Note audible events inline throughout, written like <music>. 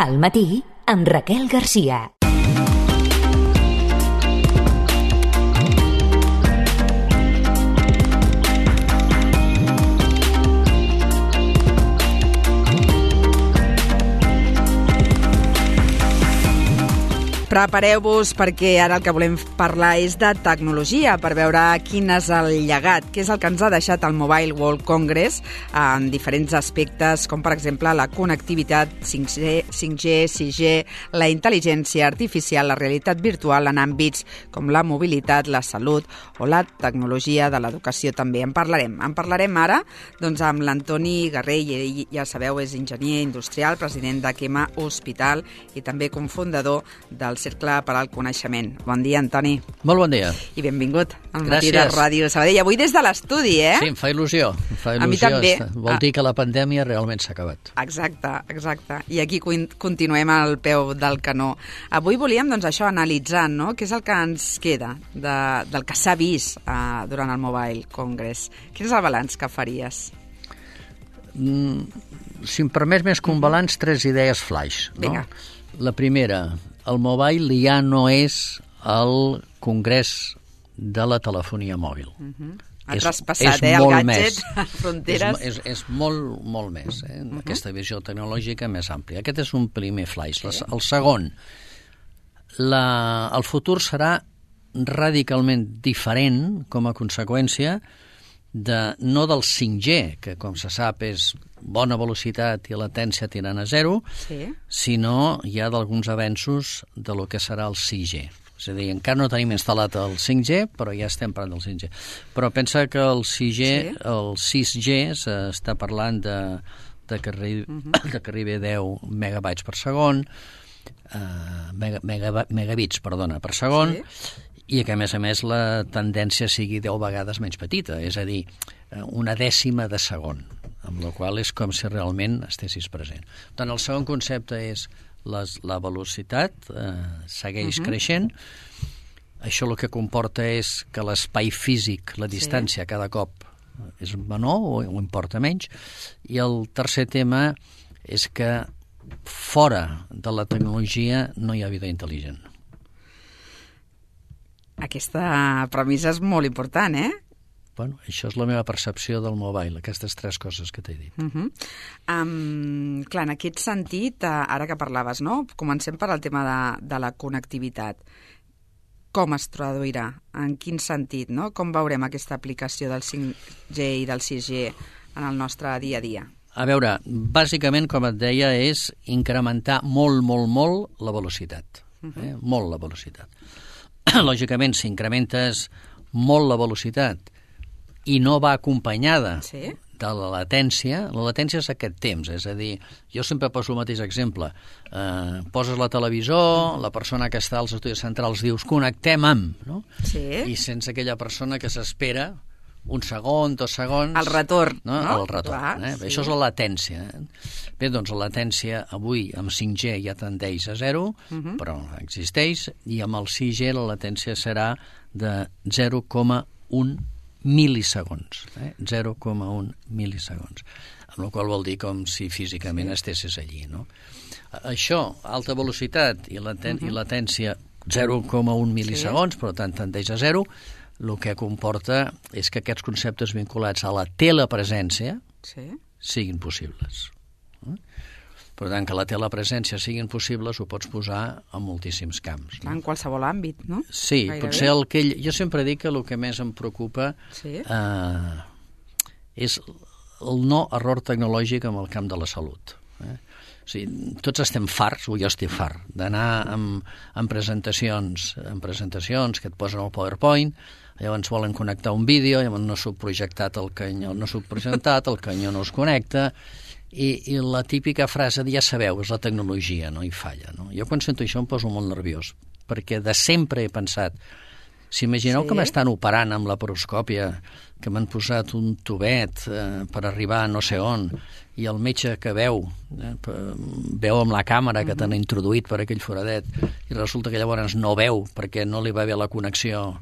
Al matí, amb Raquel Garcia. Prepareu-vos perquè ara el que volem parlar és de tecnologia per veure quin és el llegat, què és el que ens ha deixat el Mobile World Congress en diferents aspectes, com per exemple la connectivitat 5G, 5G 6G, la intel·ligència artificial, la realitat virtual en àmbits com la mobilitat, la salut o la tecnologia de l'educació també. En parlarem. En parlarem ara doncs, amb l'Antoni Garrell, ell, ja sabeu, és enginyer industrial, president de Quema Hospital i també cofundador del Cercle per al Coneixement. Bon dia, Antoni. Molt bon dia. I benvingut al Gràcies. matí de Ràdio Sabadell. Avui des de l'estudi, eh? Sí, em fa il·lusió. Em fa il·lusió. A mi també. Vol Ah. dir que la pandèmia realment s'ha acabat. Exacte, exacte. I aquí continuem al peu del canó. Avui volíem, doncs, això, analitzar, no?, què és el que ens queda de, del que s'ha vist uh, durant el Mobile Congress. Quin és el balanç que faries? Si em permets més que un balanç, tres idees flash. No? Vinga. La primera, el mobile ja no és el congrés de la telefonia mòbil. Ha traspassat, eh, el gadget, més. <laughs> fronteres. És, és, és molt, molt més, eh? aquesta visió tecnològica més àmplia. Aquest és un primer flash. Sí. El segon, la, el futur serà radicalment diferent com a conseqüència de, no del 5G, que com se sap és bona velocitat i latència tirant a zero, Sí. sinó ja d'alguns avenços de lo que serà el 6G. És a dir, encara no tenim instal·lat el 5G, però ja estem parlant del 5G. Però pensa que el 6G, Sí. el 6G s'està parlant de, de, que arribi, de que arribi a 10 megabytes per segon, uh, mega, mega, megabits, perdona, per segon, Sí. I que, a més a més, la tendència sigui 10 vegades menys petita, és a dir, eh, una dècima de segon, amb la qual és com si realment estessis present. Tant, el segon concepte és les, la velocitat eh, segueix uh -huh. creixent, això el que comporta és que l'espai físic, la distància, sí. cada cop és menor o, o importa menys, i el tercer tema és que fora de la tecnologia no hi ha vida intel·ligent. Aquesta premissa és molt important, eh? Bueno, això és la meva percepció del mobile, aquestes tres coses que t'he dit. Uh -huh. um, clar, en aquest sentit, uh, ara que parlaves, no? comencem per al tema de, de la connectivitat. Com es traduirà? En quin sentit? No? Com veurem aquesta aplicació del 5G i del 6G en el nostre dia a dia? A veure, bàsicament, com et deia, és incrementar molt, molt, molt la velocitat. Eh? Molt la velocitat. <clears throat> Lògicament, si incrementes molt la velocitat i no va acompanyada Sí. de la latència, la latència és aquest temps, és a dir, jo sempre poso el mateix exemple, eh, poses la televisor, la persona que està als estudis centrals dius connectem amb, no? Sí. I sense aquella persona que s'espera un segon, dos segons... El retorn, no? no? El retorn, Clar, eh? sí. Això és la latència. Eh? Bé, doncs la latència avui amb 5G ja tendeix a zero, uh Mhm. -huh. però existeix, i amb el 6G la latència serà de 0,1 mil·lisegons. Eh? 0,1 mil·lisegons. Amb la qual vol dir com si físicament sí. estessis allí, no? Això, alta velocitat i, laten uh -huh. i latència 0,1 mil·lisegons, sí. per tant tendeix a zero, el que comporta és que aquests conceptes vinculats a la telepresència Sí. siguin possibles. Eh? Per tant, que la telepresència siguin possibles ho pots posar en moltíssims camps. Clar, No? en qualsevol àmbit, no? Sí, Gairebé. potser el que... Jo sempre dic que el que més em preocupa Sí. eh, és el no error tecnològic en el camp de la salut. O sigui, tots estem farts, o jo estic fart, d'anar amb, amb presentacions, amb presentacions que et posen el PowerPoint, llavors volen connectar un vídeo, llavors no s'ho projectat el canyó, no s'ho presentat, el canyó no es connecta, i, i la típica frase de ja sabeu, és la tecnologia, no? I falla, no? Jo quan sento això em poso molt nerviós, perquè de sempre he pensat S'imagineu Sí. sí. que m'estan operant amb la poroscòpia, que m'han posat un tubet eh, per arribar a no sé on, i el metge que veu, eh, veu amb la càmera que t'han introduït per aquell foradet, i resulta que llavors no veu perquè no li va bé la connexió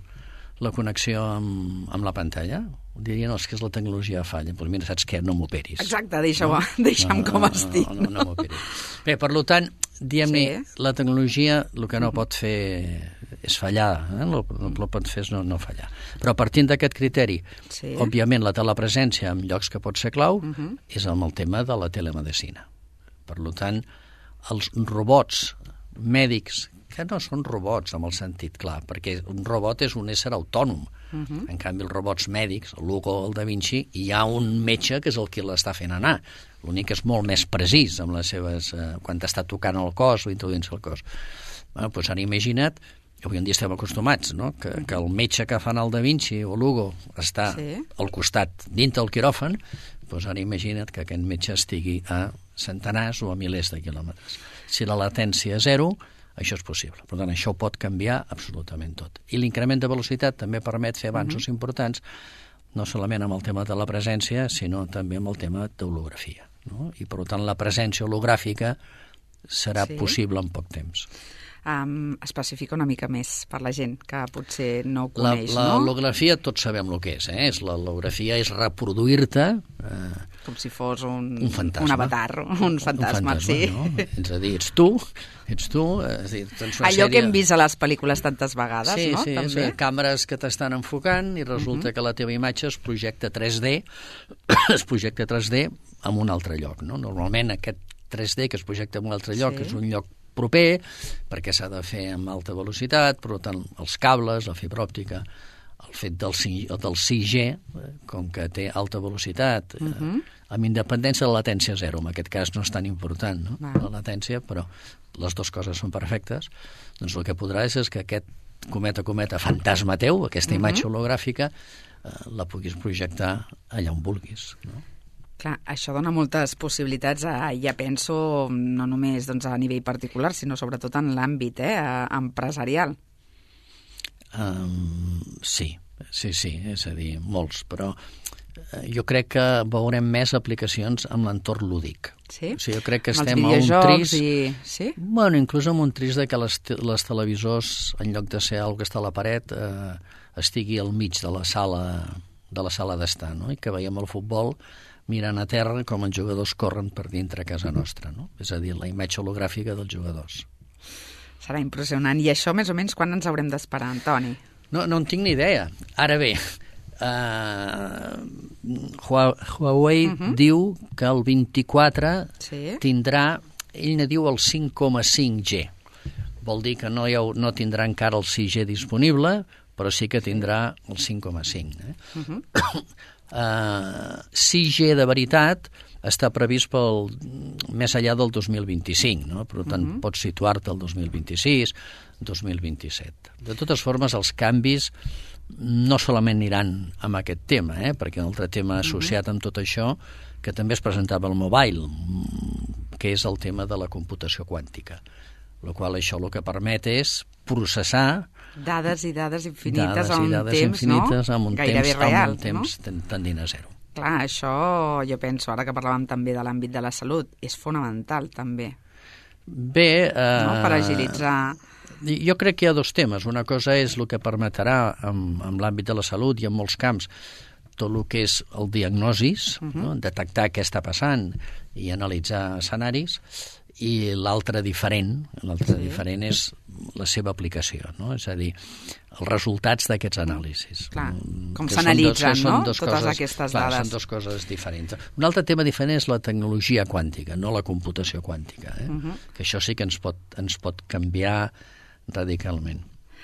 la connexió amb, amb la pantalla? Diria, no, és que és la tecnologia falla. Doncs mira, saps què? No m'operis. Exacte, deixa-ho, <laughs> deixa'm com estic. No, no, no m'operis. Bé, per tant, diguem-ne, Sí. la tecnologia el que no pot fer és fallar, eh? el, el que pot fer és no, no fallar. Però partint d'aquest criteri, Sí. òbviament la telepresència en llocs que pot ser clau és amb el tema de la telemedicina. Per tant, els robots mèdics, que no són robots amb el sentit clar, perquè un robot és un ésser autònom. Uh -huh. En canvi, els robots mèdics, el Lugo, el Da Vinci, hi ha un metge que és el que l'està fent anar. L'únic que és molt més precís amb les seves... Eh, quan t'està tocant el cos o introduint-se al cos. Bueno, doncs ara imagina't, avui en dia estem acostumats, no? que, que el metge que fa anar el Da Vinci o Lugo està Sí. al costat, dintre del quiròfan, doncs ara imagina't que aquest metge estigui a centenars o a milers de quilòmetres. Si la latència és zero, això és possible. Per tant, això pot canviar absolutament tot. I l'increment de velocitat també permet fer avanços importants, no solament amb el tema de la presència, sinó també amb el tema d'holografia. No? I, per tant, la presència hologràfica serà Sí. possible en poc temps. Um, especifica una mica més per la gent que potser no ho La, coneix, la no? holografia tots sabem el que és, eh? És la holografia és reproduir-te eh, Com si fos un, un fantasma. un avatar, un fantasma, un sí. No? És a dir, ets tu, ets tu... És a dir, tens una Allò sèrie... que hem vist a les pel·lícules tantes vegades, sí, no? Sí, També. és càmeres que t'estan enfocant i resulta uh -huh. que la teva imatge es projecta 3D, <coughs> es projecta 3D en un altre lloc, no? Normalment aquest 3D que es projecta en un altre lloc Sí. és un lloc proper, perquè s'ha de fer amb alta velocitat, per tant, els cables, la fibra òptica, el fet del, 5, del 6G, eh, com que té alta velocitat, uh -huh. eh, amb independència de la latència zero, en aquest cas no és tan important, no? Val. la latència, però les dues coses són perfectes, doncs el que podràs és que aquest cometa, cometa, fantasma teu, aquesta imatge hologràfica, eh, la puguis projectar allà on vulguis. No? Clar, això dona moltes possibilitats, a, ja penso, no només doncs, a nivell particular, sinó sobretot en l'àmbit eh, empresarial. Um, sí, sí, sí, és a dir, molts, però eh, jo crec que veurem més aplicacions amb l'entorn lúdic. Sí? O sigui, jo crec que Amb estem a un tris... I... Sí? Bueno, inclús amb un tris de que les, les televisors, en lloc de ser algo que està a la paret, eh, estigui al mig de la sala de la sala d'estar, no? I que veiem el futbol mirant a terra com els jugadors corren per dintre casa nostra, no? És a dir, la imatge hologràfica dels jugadors. Serà impressionant. I això, més o menys, quan ens haurem d'esperar, Antoni? No, no en tinc ni idea. Ara bé, uh, Huawei uh -huh. diu que el 24 Sí? tindrà, ell ne diu el 5,5G. Vol dir que no, hi ha, no tindrà encara el 6G disponible, però sí que tindrà el 5,5. Eh? Uh <coughs> -huh. Uh, 6G de veritat està previst pel, més enllà del 2025, no? per tant, uh -huh. pots situar-te al 2026, 2027. De totes formes, els canvis no solament aniran amb aquest tema, eh? perquè un altre tema associat amb tot això, que també es presentava al mobile, que és el tema de la computació quàntica. El qual això el que permet és processar Dades i dades infinites dades a i un dades temps, infinites no? amb un Gairebé temps, real, amb un temps no? tendint a zero. Clar, això jo penso, ara que parlàvem també de l'àmbit de la salut, és fonamental també, Bé, eh, no? per agilitzar... Jo crec que hi ha dos temes. Una cosa és el que permetrà en, en l'àmbit de la salut i en molts camps tot el que és el diagnosis, uh -huh. no? detectar què està passant i analitzar escenaris, i l'altre diferent, l'altre sí. diferent és la seva aplicació, no? és a dir, els resultats d'aquests anàlisis. Clar, Mm, com s'analitzen, no? Totes aquestes clar, dades. Són dues coses diferents. Un altre tema diferent és la tecnologia quàntica, no la computació quàntica, eh? uh -huh. que això sí que ens pot, ens pot canviar radicalment.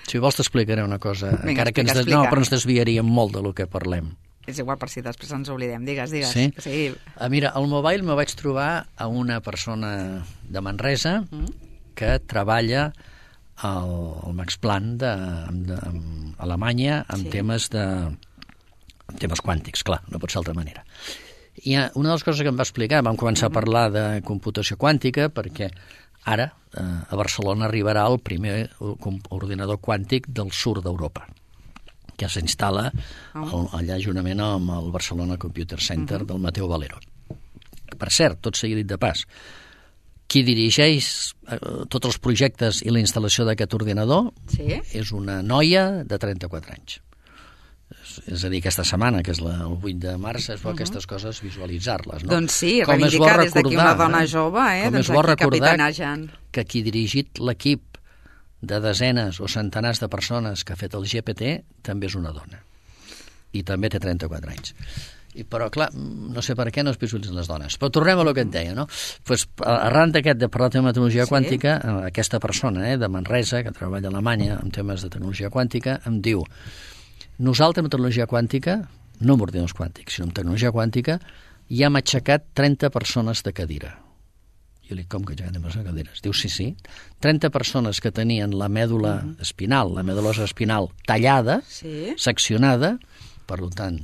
Si vols t'explicaré una cosa, Vinga, encara que ens, explica, des... no, explica. però ens desviaríem molt de lo que parlem. És igual per si després ens oblidem. Digues, digues. Sí? sí. Ah, mira, al mobile me vaig trobar a una persona de Manresa Mm. que treballa al, al Max Planck de, de, a Alemanya amb Sí. temes de amb temes quàntics, clar, no pot ser d'altra manera. I eh, una de les coses que em va explicar, vam començar a parlar de computació quàntica perquè ara eh, a Barcelona arribarà el primer o- ordinador quàntic del sud d'Europa que s'instal·la al- allà juntament amb el Barcelona Computer Center del Mateo Valero. Per cert, tot sigui dit de pas, qui dirigeix eh, tots els projectes i la instal·lació d'aquest ordinador Sí? és una noia de 34 anys. És és a dir, aquesta setmana, que és la, el 8 de març, és bo uh -huh. aquestes coses visualitzar-les. No? Doncs sí, com reivindicar des d'aquí una dona jove, eh? Com doncs és bo recordar que qui ha dirigit l'equip de desenes o centenars de persones que ha fet el GPT també és una dona. I també té 34 anys. I, però, clar, no sé per què no es visualitzen les dones. Però tornem a lo que et deia, no? Pues, arran d'aquest de parlar de metodologia sí. quàntica, eh, aquesta persona eh, de Manresa, que treballa a Alemanya en temes de tecnologia quàntica, em diu nosaltres, en tecnologia quàntica, no amb ordinadors quàntics, sinó en tecnologia quàntica, ja hem aixecat 30 persones de cadira. Jo li dic, com que ja anem a cadires? Diu, sí, sí. 30 persones que tenien la mèdula mm espinal, la medulosa espinal tallada, sí. seccionada, per tant,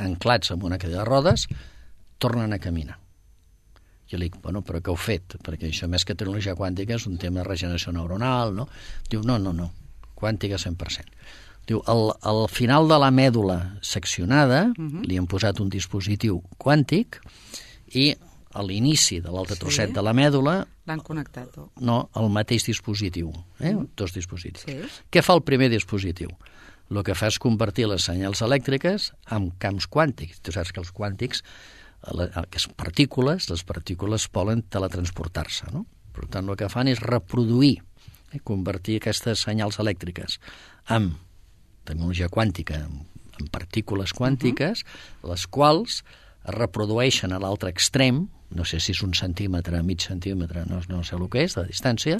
anclats amb una cadira de rodes, tornen a caminar. Jo li dic, bueno, però què heu fet? Perquè això, més que tecnologia quàntica, és un tema de regeneració neuronal, no? Diu, no, no, no, quàntica 100%. Diu, al, al final de la mèdula seccionada uh -huh. li han posat un dispositiu quàntic i a l'inici de l'altre sí. trosset de la mèdula... L'han connectat. Oh. No, el mateix dispositiu, eh? Uh -huh. dos dispositius. Sí. Què fa el primer dispositiu? El que fa és convertir les senyals elèctriques en camps quàntics. Tu saps que els quàntics, que són partícules, les partícules poden teletransportar-se, no? Per tant, el que fan és reproduir, eh? convertir aquestes senyals elèctriques en tecnologia quàntica, en partícules quàntiques, uh -huh. les quals es reprodueixen a l'altre extrem, no sé si és un centímetre, mig centímetre, no, no sé el que és, de distància,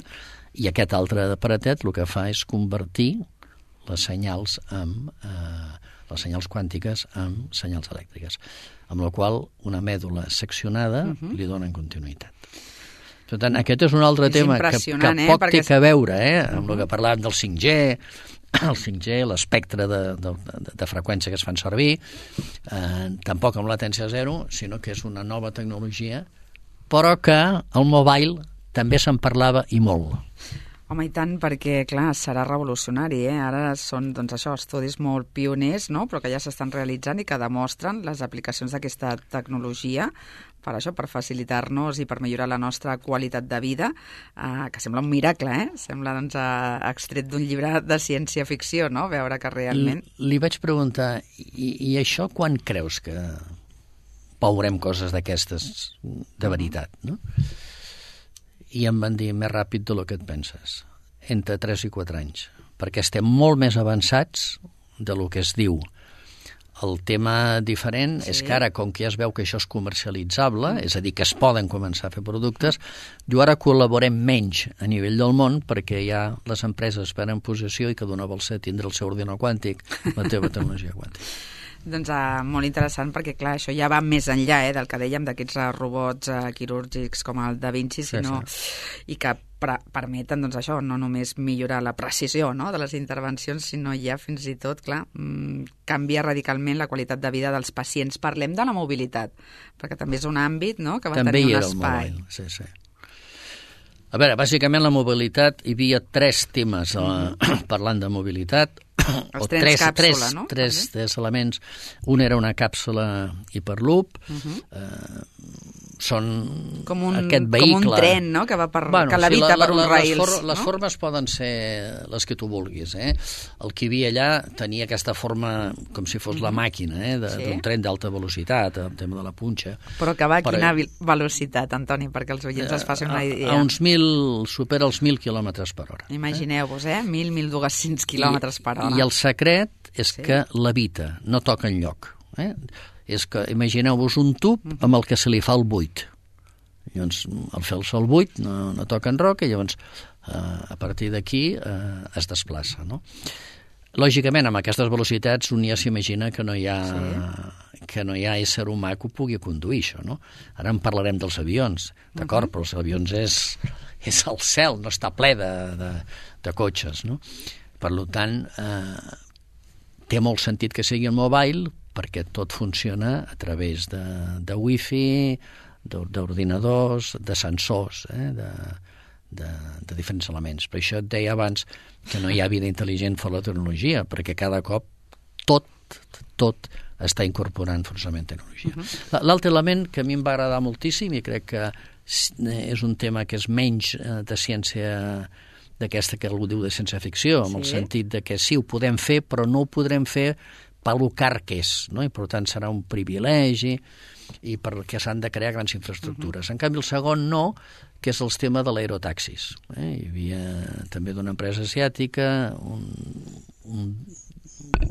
i aquest altre aparatet el que fa és convertir les senyals en, eh, les senyals quàntiques en senyals elèctriques, amb la qual una mèdula seccionada uh -huh. li donen continuïtat. Per tant, aquest és un altre és tema que, que eh? poc Perquè... té a veure eh, amb uh -huh. el que parlàvem del 5G, <clears throat> el 5G, l'espectre de, de, de, de freqüència que es fan servir, eh, tampoc amb latència zero, sinó que és una nova tecnologia, però que el mobile també se'n parlava i molt. Home, i tant, perquè, clar, serà revolucionari, eh? Ara són, doncs, això, estudis molt pioners, no?, però que ja s'estan realitzant i que demostren les aplicacions d'aquesta tecnologia per això, per facilitar-nos i per millorar la nostra qualitat de vida, eh, que sembla un miracle, eh? Sembla, doncs, eh, extret d'un llibre de ciència-ficció, no?, veure que realment... Li, li vaig preguntar, i, i això quan creus que veurem coses d'aquestes de veritat, no? I em van dir més ràpid de lo que et penses, entre 3 i 4 anys, perquè estem molt més avançats de lo que es diu. El tema diferent sí. és que ara, com que ja es veu que això és comercialitzable, és a dir, que es poden començar a fer productes, jo ara col·laborem menys a nivell del món perquè ja les empreses prenen possessió i cada una vol ser tindre el seu ordinador quàntic, la teva tecnologia quàntica. Doncs uh, molt interessant perquè, clar, això ja va més enllà eh, del que dèiem d'aquests uh, robots uh, quirúrgics com el Da Vinci, sinó... Sí, sí. i que permeten, doncs això, no només millorar la precisió no, de les intervencions, sinó ja fins i tot, clar, mm, canvia radicalment la qualitat de vida dels pacients. Parlem de la mobilitat, perquè també és un àmbit no, que va també tenir un espai. També sí, sí. A veure, bàsicament la mobilitat, hi havia tres temes mm -hmm. <clears throat> parlant de mobilitat els o tres, càpsula, tres, no? tres, tres elements. Un era una càpsula hiperloop, uh Mhm. -huh. eh, són com un, aquest vehicle... Com un tren, no?, que, va per, bueno, que levita sí, la, per uns la, rails. Les, for, no? les formes poden ser les que tu vulguis, eh? El que hi havia allà tenia aquesta forma com si fos mm -hmm. la màquina, eh? d'un Sí. tren d'alta velocitat, el tema de la punxa. Però que va a quina velocitat, Antoni, perquè els oients es facin una a, idea. a uns mil, supera els 1.000 quilòmetres per hora. Imagineu-vos, eh? 1.000, 1.200 quilòmetres per hora. I el secret és Sí. que levita, no toca enlloc. Eh? És que imagineu-vos un tub amb el que se li fa el buit. Llavors, al fer el sol buit no, no toca en roca i llavors eh, a partir d'aquí eh, es desplaça. No? Lògicament, amb aquestes velocitats un ja s'imagina que no hi ha... Sí. que no hi ha ésser humà que ho pugui conduir, això, no? Ara en parlarem dels avions, d'acord? Uh -huh. Però els avions és, és el cel, no està ple de, de, de cotxes, no? Per tant, eh, té molt sentit que sigui el mobile perquè tot funciona a través de, de wifi, d'or- d'ordinadors, de sensors, eh? de, de, de diferents elements. Per això et deia abans que no hi ha vida intel·ligent fora la tecnologia, perquè cada cop tot, tot està incorporant forçament tecnologia. Uh -huh. L'altre element que a mi em va agradar moltíssim i crec que s- és un tema que és menys eh, de ciència d'aquesta que algú diu de ciència ficció, amb el Sí. sentit de que sí, ho podem fer, però no ho podrem fer pel car que és, no? i per tant serà un privilegi i perquè s'han de crear grans infraestructures. Uh -huh. En canvi, el segon no, que és el tema de l'aerotaxis. Eh? Hi havia també d'una empresa asiàtica un, un,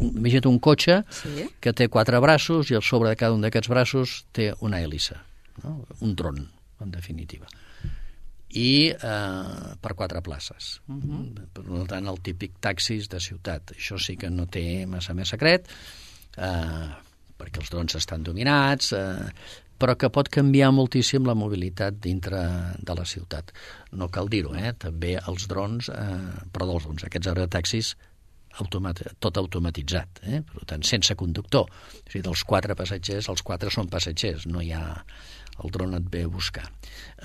imagina't un cotxe sí. que té quatre braços i al sobre de cada un d'aquests braços té una hèlice, no? un dron, en definitiva i eh, per quatre places. Uh -huh. Per tant, el típic taxis de ciutat. Això sí que no té massa més secret, eh, perquè els drons estan dominats, eh, però que pot canviar moltíssim la mobilitat dintre de la ciutat. No cal dir-ho, eh? també els drons, eh, perdó, els drons, aquests aerotaxis automat tot automatitzat, eh? per tant, sense conductor. O sigui, dels quatre passatgers, els quatre són passatgers, no hi ha el dron et ve a buscar.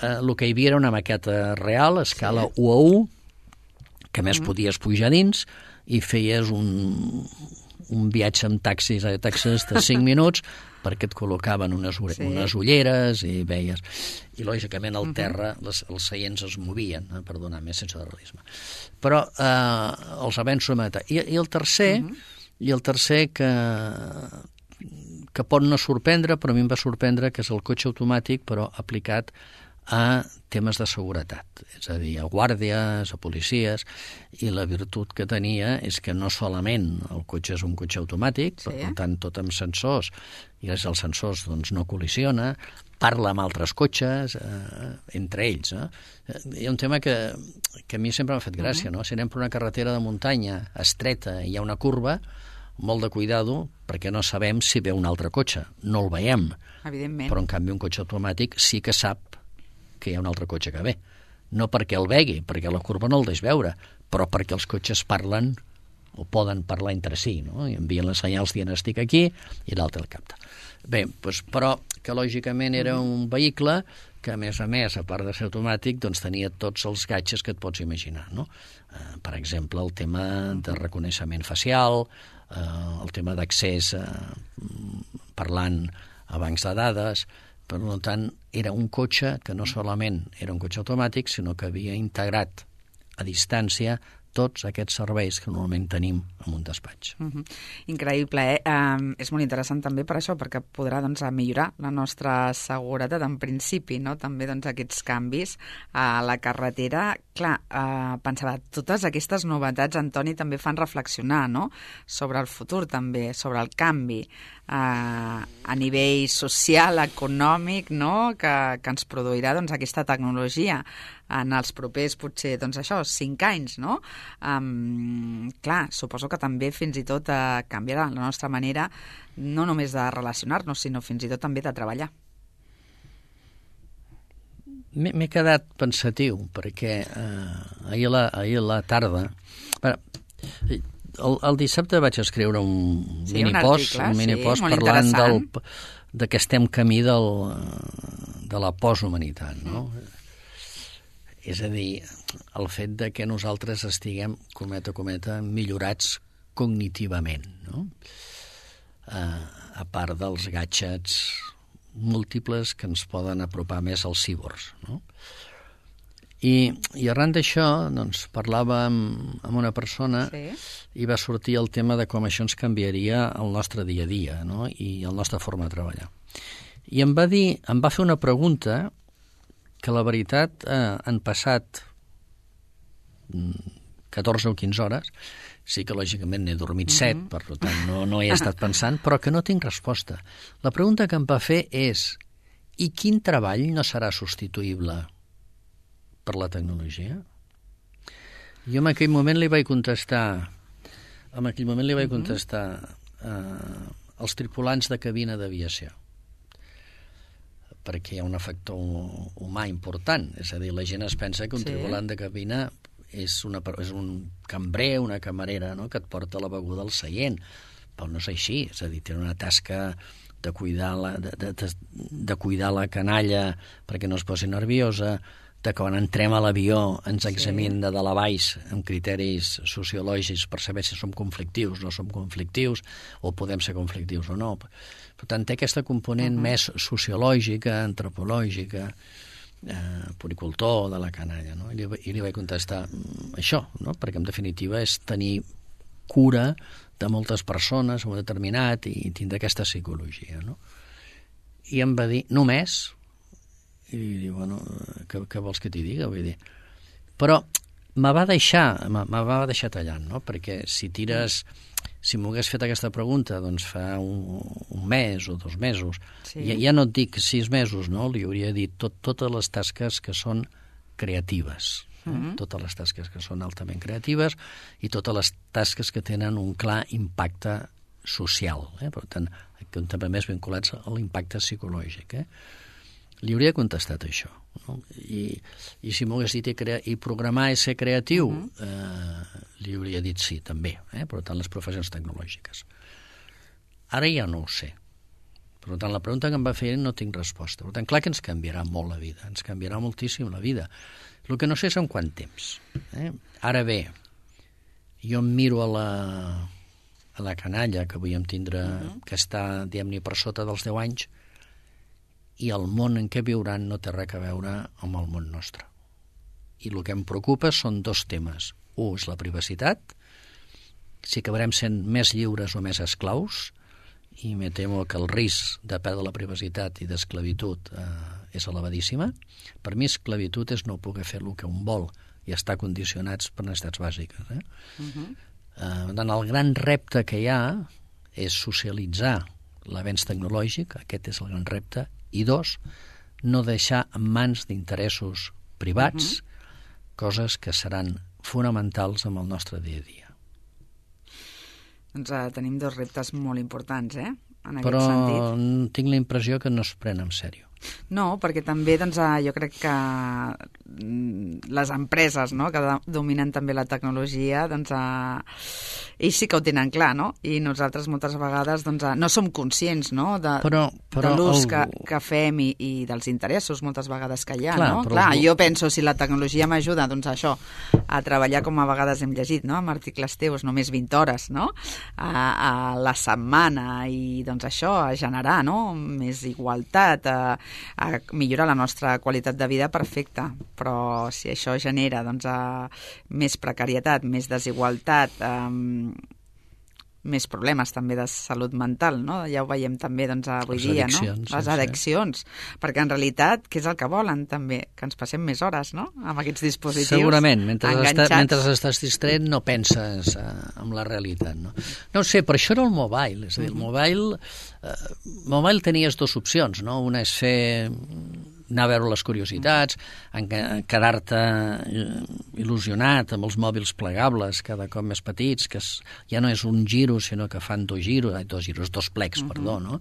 Eh, el que hi havia era una maqueta real, a escala sí. 1 a 1, que més mm. podies pujar dins i feies un, un viatge amb taxis a taxis de 5 <laughs> minuts perquè et col·locaven unes, sí. unes ulleres i veies... I, lògicament, al terra les, els seients es movien, eh, per donar més sense de realisme. Però eh, els avenços... I, I el tercer, uh -huh. i el tercer que, que pot no sorprendre, però a mi em va sorprendre, que és el cotxe automàtic, però aplicat a temes de seguretat, és a dir, a guàrdies, a policies, i la virtut que tenia és que no solament el cotxe és un cotxe automàtic, sí. per tant, tot amb sensors, i gràcies als sensors doncs, no col·lisiona, parla amb altres cotxes, eh, entre ells. No? Eh, hi ha un tema que, que a mi sempre m'ha fet gràcia, uh -huh. no? si anem per una carretera de muntanya estreta i hi ha una curva, molt de cuidado perquè no sabem si ve un altre cotxe. No el veiem. Evidentment. Però, en canvi, un cotxe automàtic sí que sap que hi ha un altre cotxe que ve. No perquè el vegui, perquè la curva no el deix veure, però perquè els cotxes parlen o poden parlar entre si, no? I envien les senyals dient estic aquí i l'altre el capta. Bé, doncs, però que lògicament era un vehicle que, a més a més, a part de ser automàtic, doncs tenia tots els gatges que et pots imaginar, no? Eh, per exemple, el tema de reconeixement facial, eh, el tema d'accés eh, parlant a bancs de dades, per tant, era un cotxe que no solament era un cotxe automàtic, sinó que havia integrat a distància tots aquests serveis que normalment tenim en un despatx. Uh -huh. Increïble, eh? Um, és molt interessant també per això, perquè podrà doncs, millorar la nostra seguretat en principi, no? també doncs, aquests canvis a la carretera. Clar, uh, pensava, totes aquestes novetats, Antoni, també fan reflexionar no? sobre el futur també, sobre el canvi uh, a nivell social, econòmic, no? que, que ens produirà doncs, aquesta tecnologia en els propers, potser, doncs això, cinc anys, no? Um, clar, suposo que també fins i tot uh, canviarà la nostra manera no només de relacionar-nos, sinó fins i tot també de treballar. M'he quedat pensatiu, perquè eh, ahir, a la, ahir la tarda... Bueno, el, el dissabte vaig escriure un sí, mini-post un mini sí, parlant del, de que estem camí del, de la poshumanitat, no? Mm és a dir, el fet de que nosaltres estiguem, cometa, cometa, millorats cognitivament, no? Uh, a part dels gadgets múltiples que ens poden apropar més als cíbors, no? I, i arran d'això, doncs, parlava amb, amb una persona sí. i va sortir el tema de com això ens canviaria el nostre dia a dia no? i la nostra forma de treballar. I em va dir, em va fer una pregunta que la veritat eh, han passat 14 mm, o 15 hores, sí que lògicament n'he dormit 7, mm -hmm. per tant no, no he estat pensant, però que no tinc resposta. La pregunta que em va fer és i quin treball no serà substituïble per la tecnologia? Jo en aquell moment li vaig contestar en aquell moment li vaig contestar eh, els tripulants de cabina d'aviació perquè hi ha un factor humà important. És a dir, la gent es pensa que un sí. tripulant de cabina és, una, és un cambrer, una camarera, no?, que et porta la beguda al seient. Però no és així, és a dir, té una tasca de cuidar la, de, de, de cuidar la canalla perquè no es posi nerviosa, de quan entrem a l'avió ens examinen sí. de dalt a baix amb criteris sociològics per saber si som conflictius o no som conflictius, o podem ser conflictius o no. Per tant, té aquesta component uh -huh. més sociològica, antropològica, eh, puricultor de la canalla, no? I li, i li vaig contestar mm, això, no? perquè en definitiva és tenir cura de moltes persones, o determinat, i tindre aquesta psicologia, no? I em va dir, només? I diu, bueno, què, què vols que t'hi diga? Vull dir, però me va deixar, me, me va deixar tallant, no? Perquè si tires, si m'ho hagués fet aquesta pregunta, doncs fa un, un mes o dos mesos, sí. ja, ja no et dic sis mesos, no? Li hauria dit tot, totes les tasques que són creatives, mm -hmm. totes les tasques que són altament creatives i totes les tasques que tenen un clar impacte social, eh? per tant, que també més vinculats a l'impacte psicològic. Eh? Li hauria contestat això. No? I, I si m'ho hagués dit i, crea, i programar i ser creatiu, uh -huh. eh, li hauria dit sí, també, eh? per tant, les professions tecnològiques. Ara ja no ho sé. Per tant, la pregunta que em va fer no tinc resposta. Per tant, clar que ens canviarà molt la vida, ens canviarà moltíssim la vida. El que no sé és en quant temps. Eh? Ara bé, jo em miro a la, a la canalla que avui em tindre, uh -huh. que està, diguem-ne, per sota dels 10 anys, i el món en què viuran no té res a veure amb el món nostre. I el que em preocupa són dos temes. Un és la privacitat, si acabarem sent més lliures o més esclaus, i me temo que el risc de perdre la privacitat i d'esclavitud eh, és elevadíssima. Per mi esclavitud és no poder fer el que un vol i estar condicionats per necessitats bàsiques. Eh? Uh -huh. eh, tant el gran repte que hi ha és socialitzar l'avenç tecnològic, aquest és el gran repte, i dos, no deixar en mans d'interessos privats uh mhm. -huh. coses que seran fonamentals en el nostre dia a dia. Doncs uh, tenim dos reptes molt importants, eh? En Però sentit. tinc la impressió que no es pren en sèrio. No, perquè també doncs, eh, jo crec que mm, les empreses no, que dominen també la tecnologia, doncs, eh, ells sí que ho tenen clar, no? I nosaltres moltes vegades doncs, eh, no som conscients no? de, però, però de l'ús el... que, que fem i, i dels interessos moltes vegades que hi ha. Clar, no? clar el... jo penso, si la tecnologia m'ajuda doncs, això, a treballar com a vegades hem llegit, no? amb articles teus, només 20 hores no? a, a la setmana i doncs, això, a generar no? més igualtat, a, a millorar la nostra qualitat de vida, perfecte. Però si això genera doncs, a més precarietat, més desigualtat, eh, més problemes també de salut mental, no? Ja ho veiem també doncs, avui Les dia, no? Les addiccions. Sí. Perquè en realitat, què és el que volen també? Que ens passem més hores, no? Amb aquests dispositius Segurament. Mentre, estàs, mentre estàs distret no penses eh, en la realitat, no? No sé, per això era el mobile. És a dir, el mobile... Eh, mobile tenies dues opcions, no? Una és fer anar a veure les curiositats, en quedar-te eh, il·lusionat amb els mòbils plegables cada cop més petits, que es, ja no és un giro, sinó que fan dos giros, ai, dos giros, dos plecs, uh -huh. perdó, no?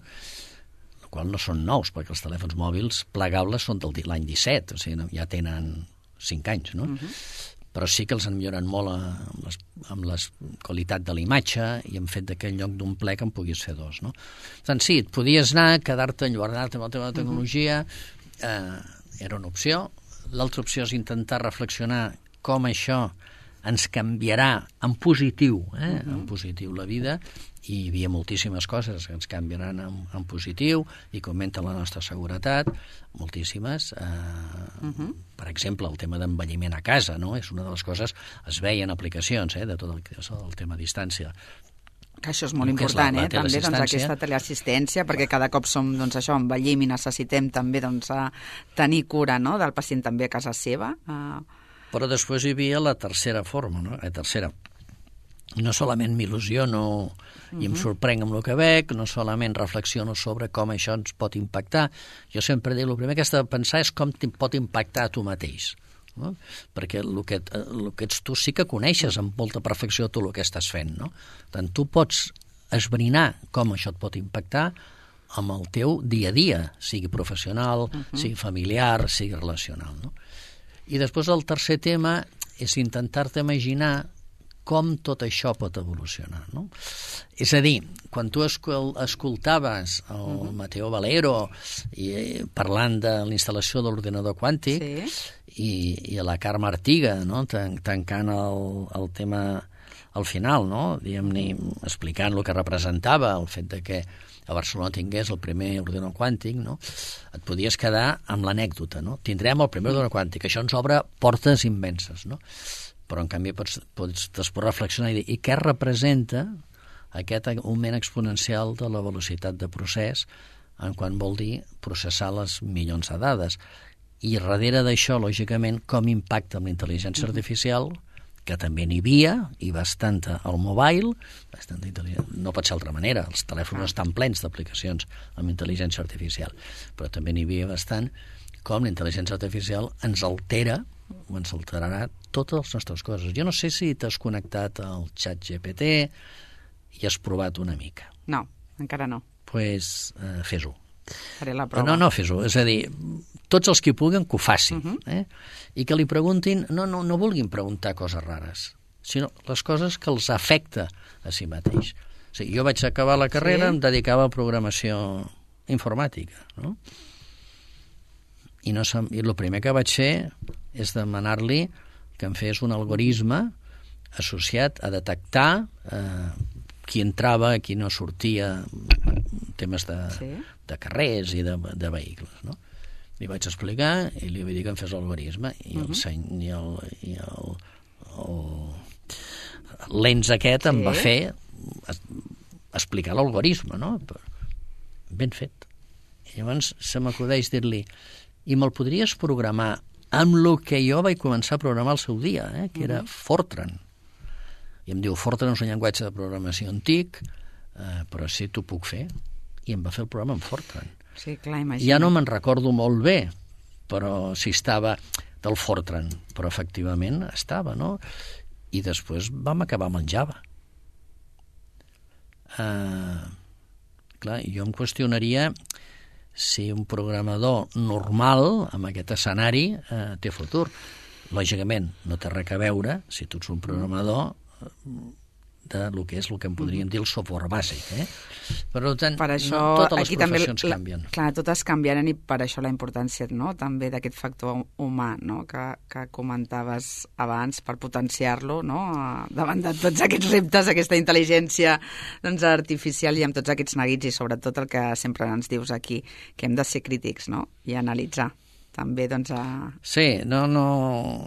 El qual no són nous, perquè els telèfons mòbils plegables són de l'any 17, o sigui, ja tenen 5 anys, no? Uh -huh però sí que els han millorat molt amb, les, amb la qualitat de la imatge i han fet d'aquell lloc d'un plec en puguis fer dos, no? Per tant, sí, et podies anar, quedar-te enlluernat amb la teva tecnologia, uh -huh eh, era una opció. L'altra opció és intentar reflexionar com això ens canviarà en positiu, eh? Uh -huh. en positiu la vida, i hi havia moltíssimes coses que ens canviaran en, en positiu i que augmenten la nostra seguretat, moltíssimes. Eh, uh -huh. Per exemple, el tema d'envelliment a casa, no? és una de les coses, es veien aplicacions eh, de tot el, el tema distància, que això és molt important, la eh? també doncs, aquesta teleassistència, perquè cada cop som doncs, això, envellim i necessitem també doncs, a tenir cura no? del pacient també a casa seva. Uh... Però després hi havia la tercera forma, no? la tercera. No solament m'il·lusiono uh -huh. i em sorprenc amb el que veig, no solament reflexiono sobre com això ens pot impactar. Jo sempre dic, el primer que has de pensar és com pot impactar a tu mateix no? perquè el que, el que ets tu sí que coneixes amb molta perfecció tot el que estàs fent. No? Tant tu pots esbrinar com això et pot impactar amb el teu dia a dia, sigui professional, uh -huh. sigui familiar, sigui relacional. No? I després el tercer tema és intentar-te imaginar com tot això pot evolucionar. No? És a dir, quan tu escoltaves el uh -huh. Mateo Valero i, eh, parlant de la instal·lació de l'ordinador quàntic sí. i, i la Carme Artiga no? Tan, tancant el, el tema al final, no? diguem-ne, explicant el que representava el fet de que a Barcelona tingués el primer ordinador quàntic, no? et podies quedar amb l'anècdota. No? Tindrem el primer ordinador quàntic, això ens obre portes immenses. No? Però en canvi pots, pots després reflexionar i dir i què representa aquest augment exponencial de la velocitat de procés en quan vol dir processar les milions de dades. I darrere d'això, lògicament, com impacta amb la intel·ligència artificial, que també n'hi havia, i bastanta al mobile, bastanta no pot ser d'altra manera, els telèfons estan plens d'aplicacions amb intel·ligència artificial, però també n'hi havia bastant com la intel·ligència artificial ens altera o ens alterarà totes les nostres coses. Jo no sé si t'has connectat al xat GPT i has provat una mica. No, encara no. Doncs pues, eh, fes-ho. Faré la prova. No, no, fes-ho. És a dir, tots els que puguen que ho facin. Uh Mhm. -huh. eh? I que li preguntin, no, no, no vulguin preguntar coses rares, sinó les coses que els afecta a si mateix. O sigui, jo vaig acabar la carrera, sí. em dedicava a programació informàtica, no? I, no sem... I el primer que vaig fer és demanar-li que em fes un algoritme associat a detectar eh, qui entrava, qui no sortia, temes de, Sí. de carrers i de, de vehicles, no? Li vaig explicar i li vaig dir que em fes l'algoritme i, el, seny, i, el, i el, el lens aquest em Sí. va fer es, explicar l'algoritme, no? Ben fet. I llavors se m'acudeix dir-li i me'l podries programar amb el que jo vaig començar a programar al seu dia, eh? que era Fortran. I em diu, Fortran és un llenguatge de programació antic, eh, però sí t'ho puc fer. I em va fer el programa en Fortran. Sí, clar, imagina. Ja no me'n recordo molt bé, però si estava del Fortran, però efectivament estava, no? I després vam acabar amb el Java. Uh, clar, jo em qüestionaria si un programador normal, amb aquest escenari, eh, té futur. Lògicament, no té res a veure si tu ets un programador eh, de lo que és el que en podríem dir el software bàsic. Eh? Per tant, per això no, totes les aquí també professions la, canvien. clar, totes canviaran i per això la importància no? també d'aquest factor humà no? que, que comentaves abans per potenciar-lo no? Davant de tots aquests reptes, aquesta intel·ligència doncs, artificial i amb tots aquests neguits i sobretot el que sempre ens dius aquí, que hem de ser crítics no? i analitzar també doncs, a... Sí, no, no...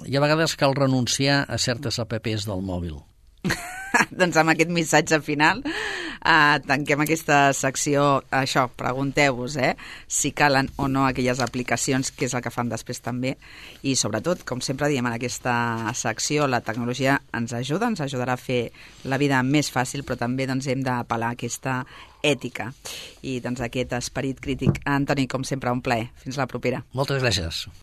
I a vegades cal renunciar a certes apps del mòbil. <laughs> doncs amb aquest missatge final eh, tanquem aquesta secció això, pregunteu-vos eh, si calen o no aquelles aplicacions que és el que fan després també i sobretot, com sempre diem en aquesta secció, la tecnologia ens ajuda ens ajudarà a fer la vida més fàcil però també doncs, hem d'apel·lar aquesta ètica i doncs aquest esperit crític Antoni, com sempre, un plaer. Fins la propera. Moltes gràcies.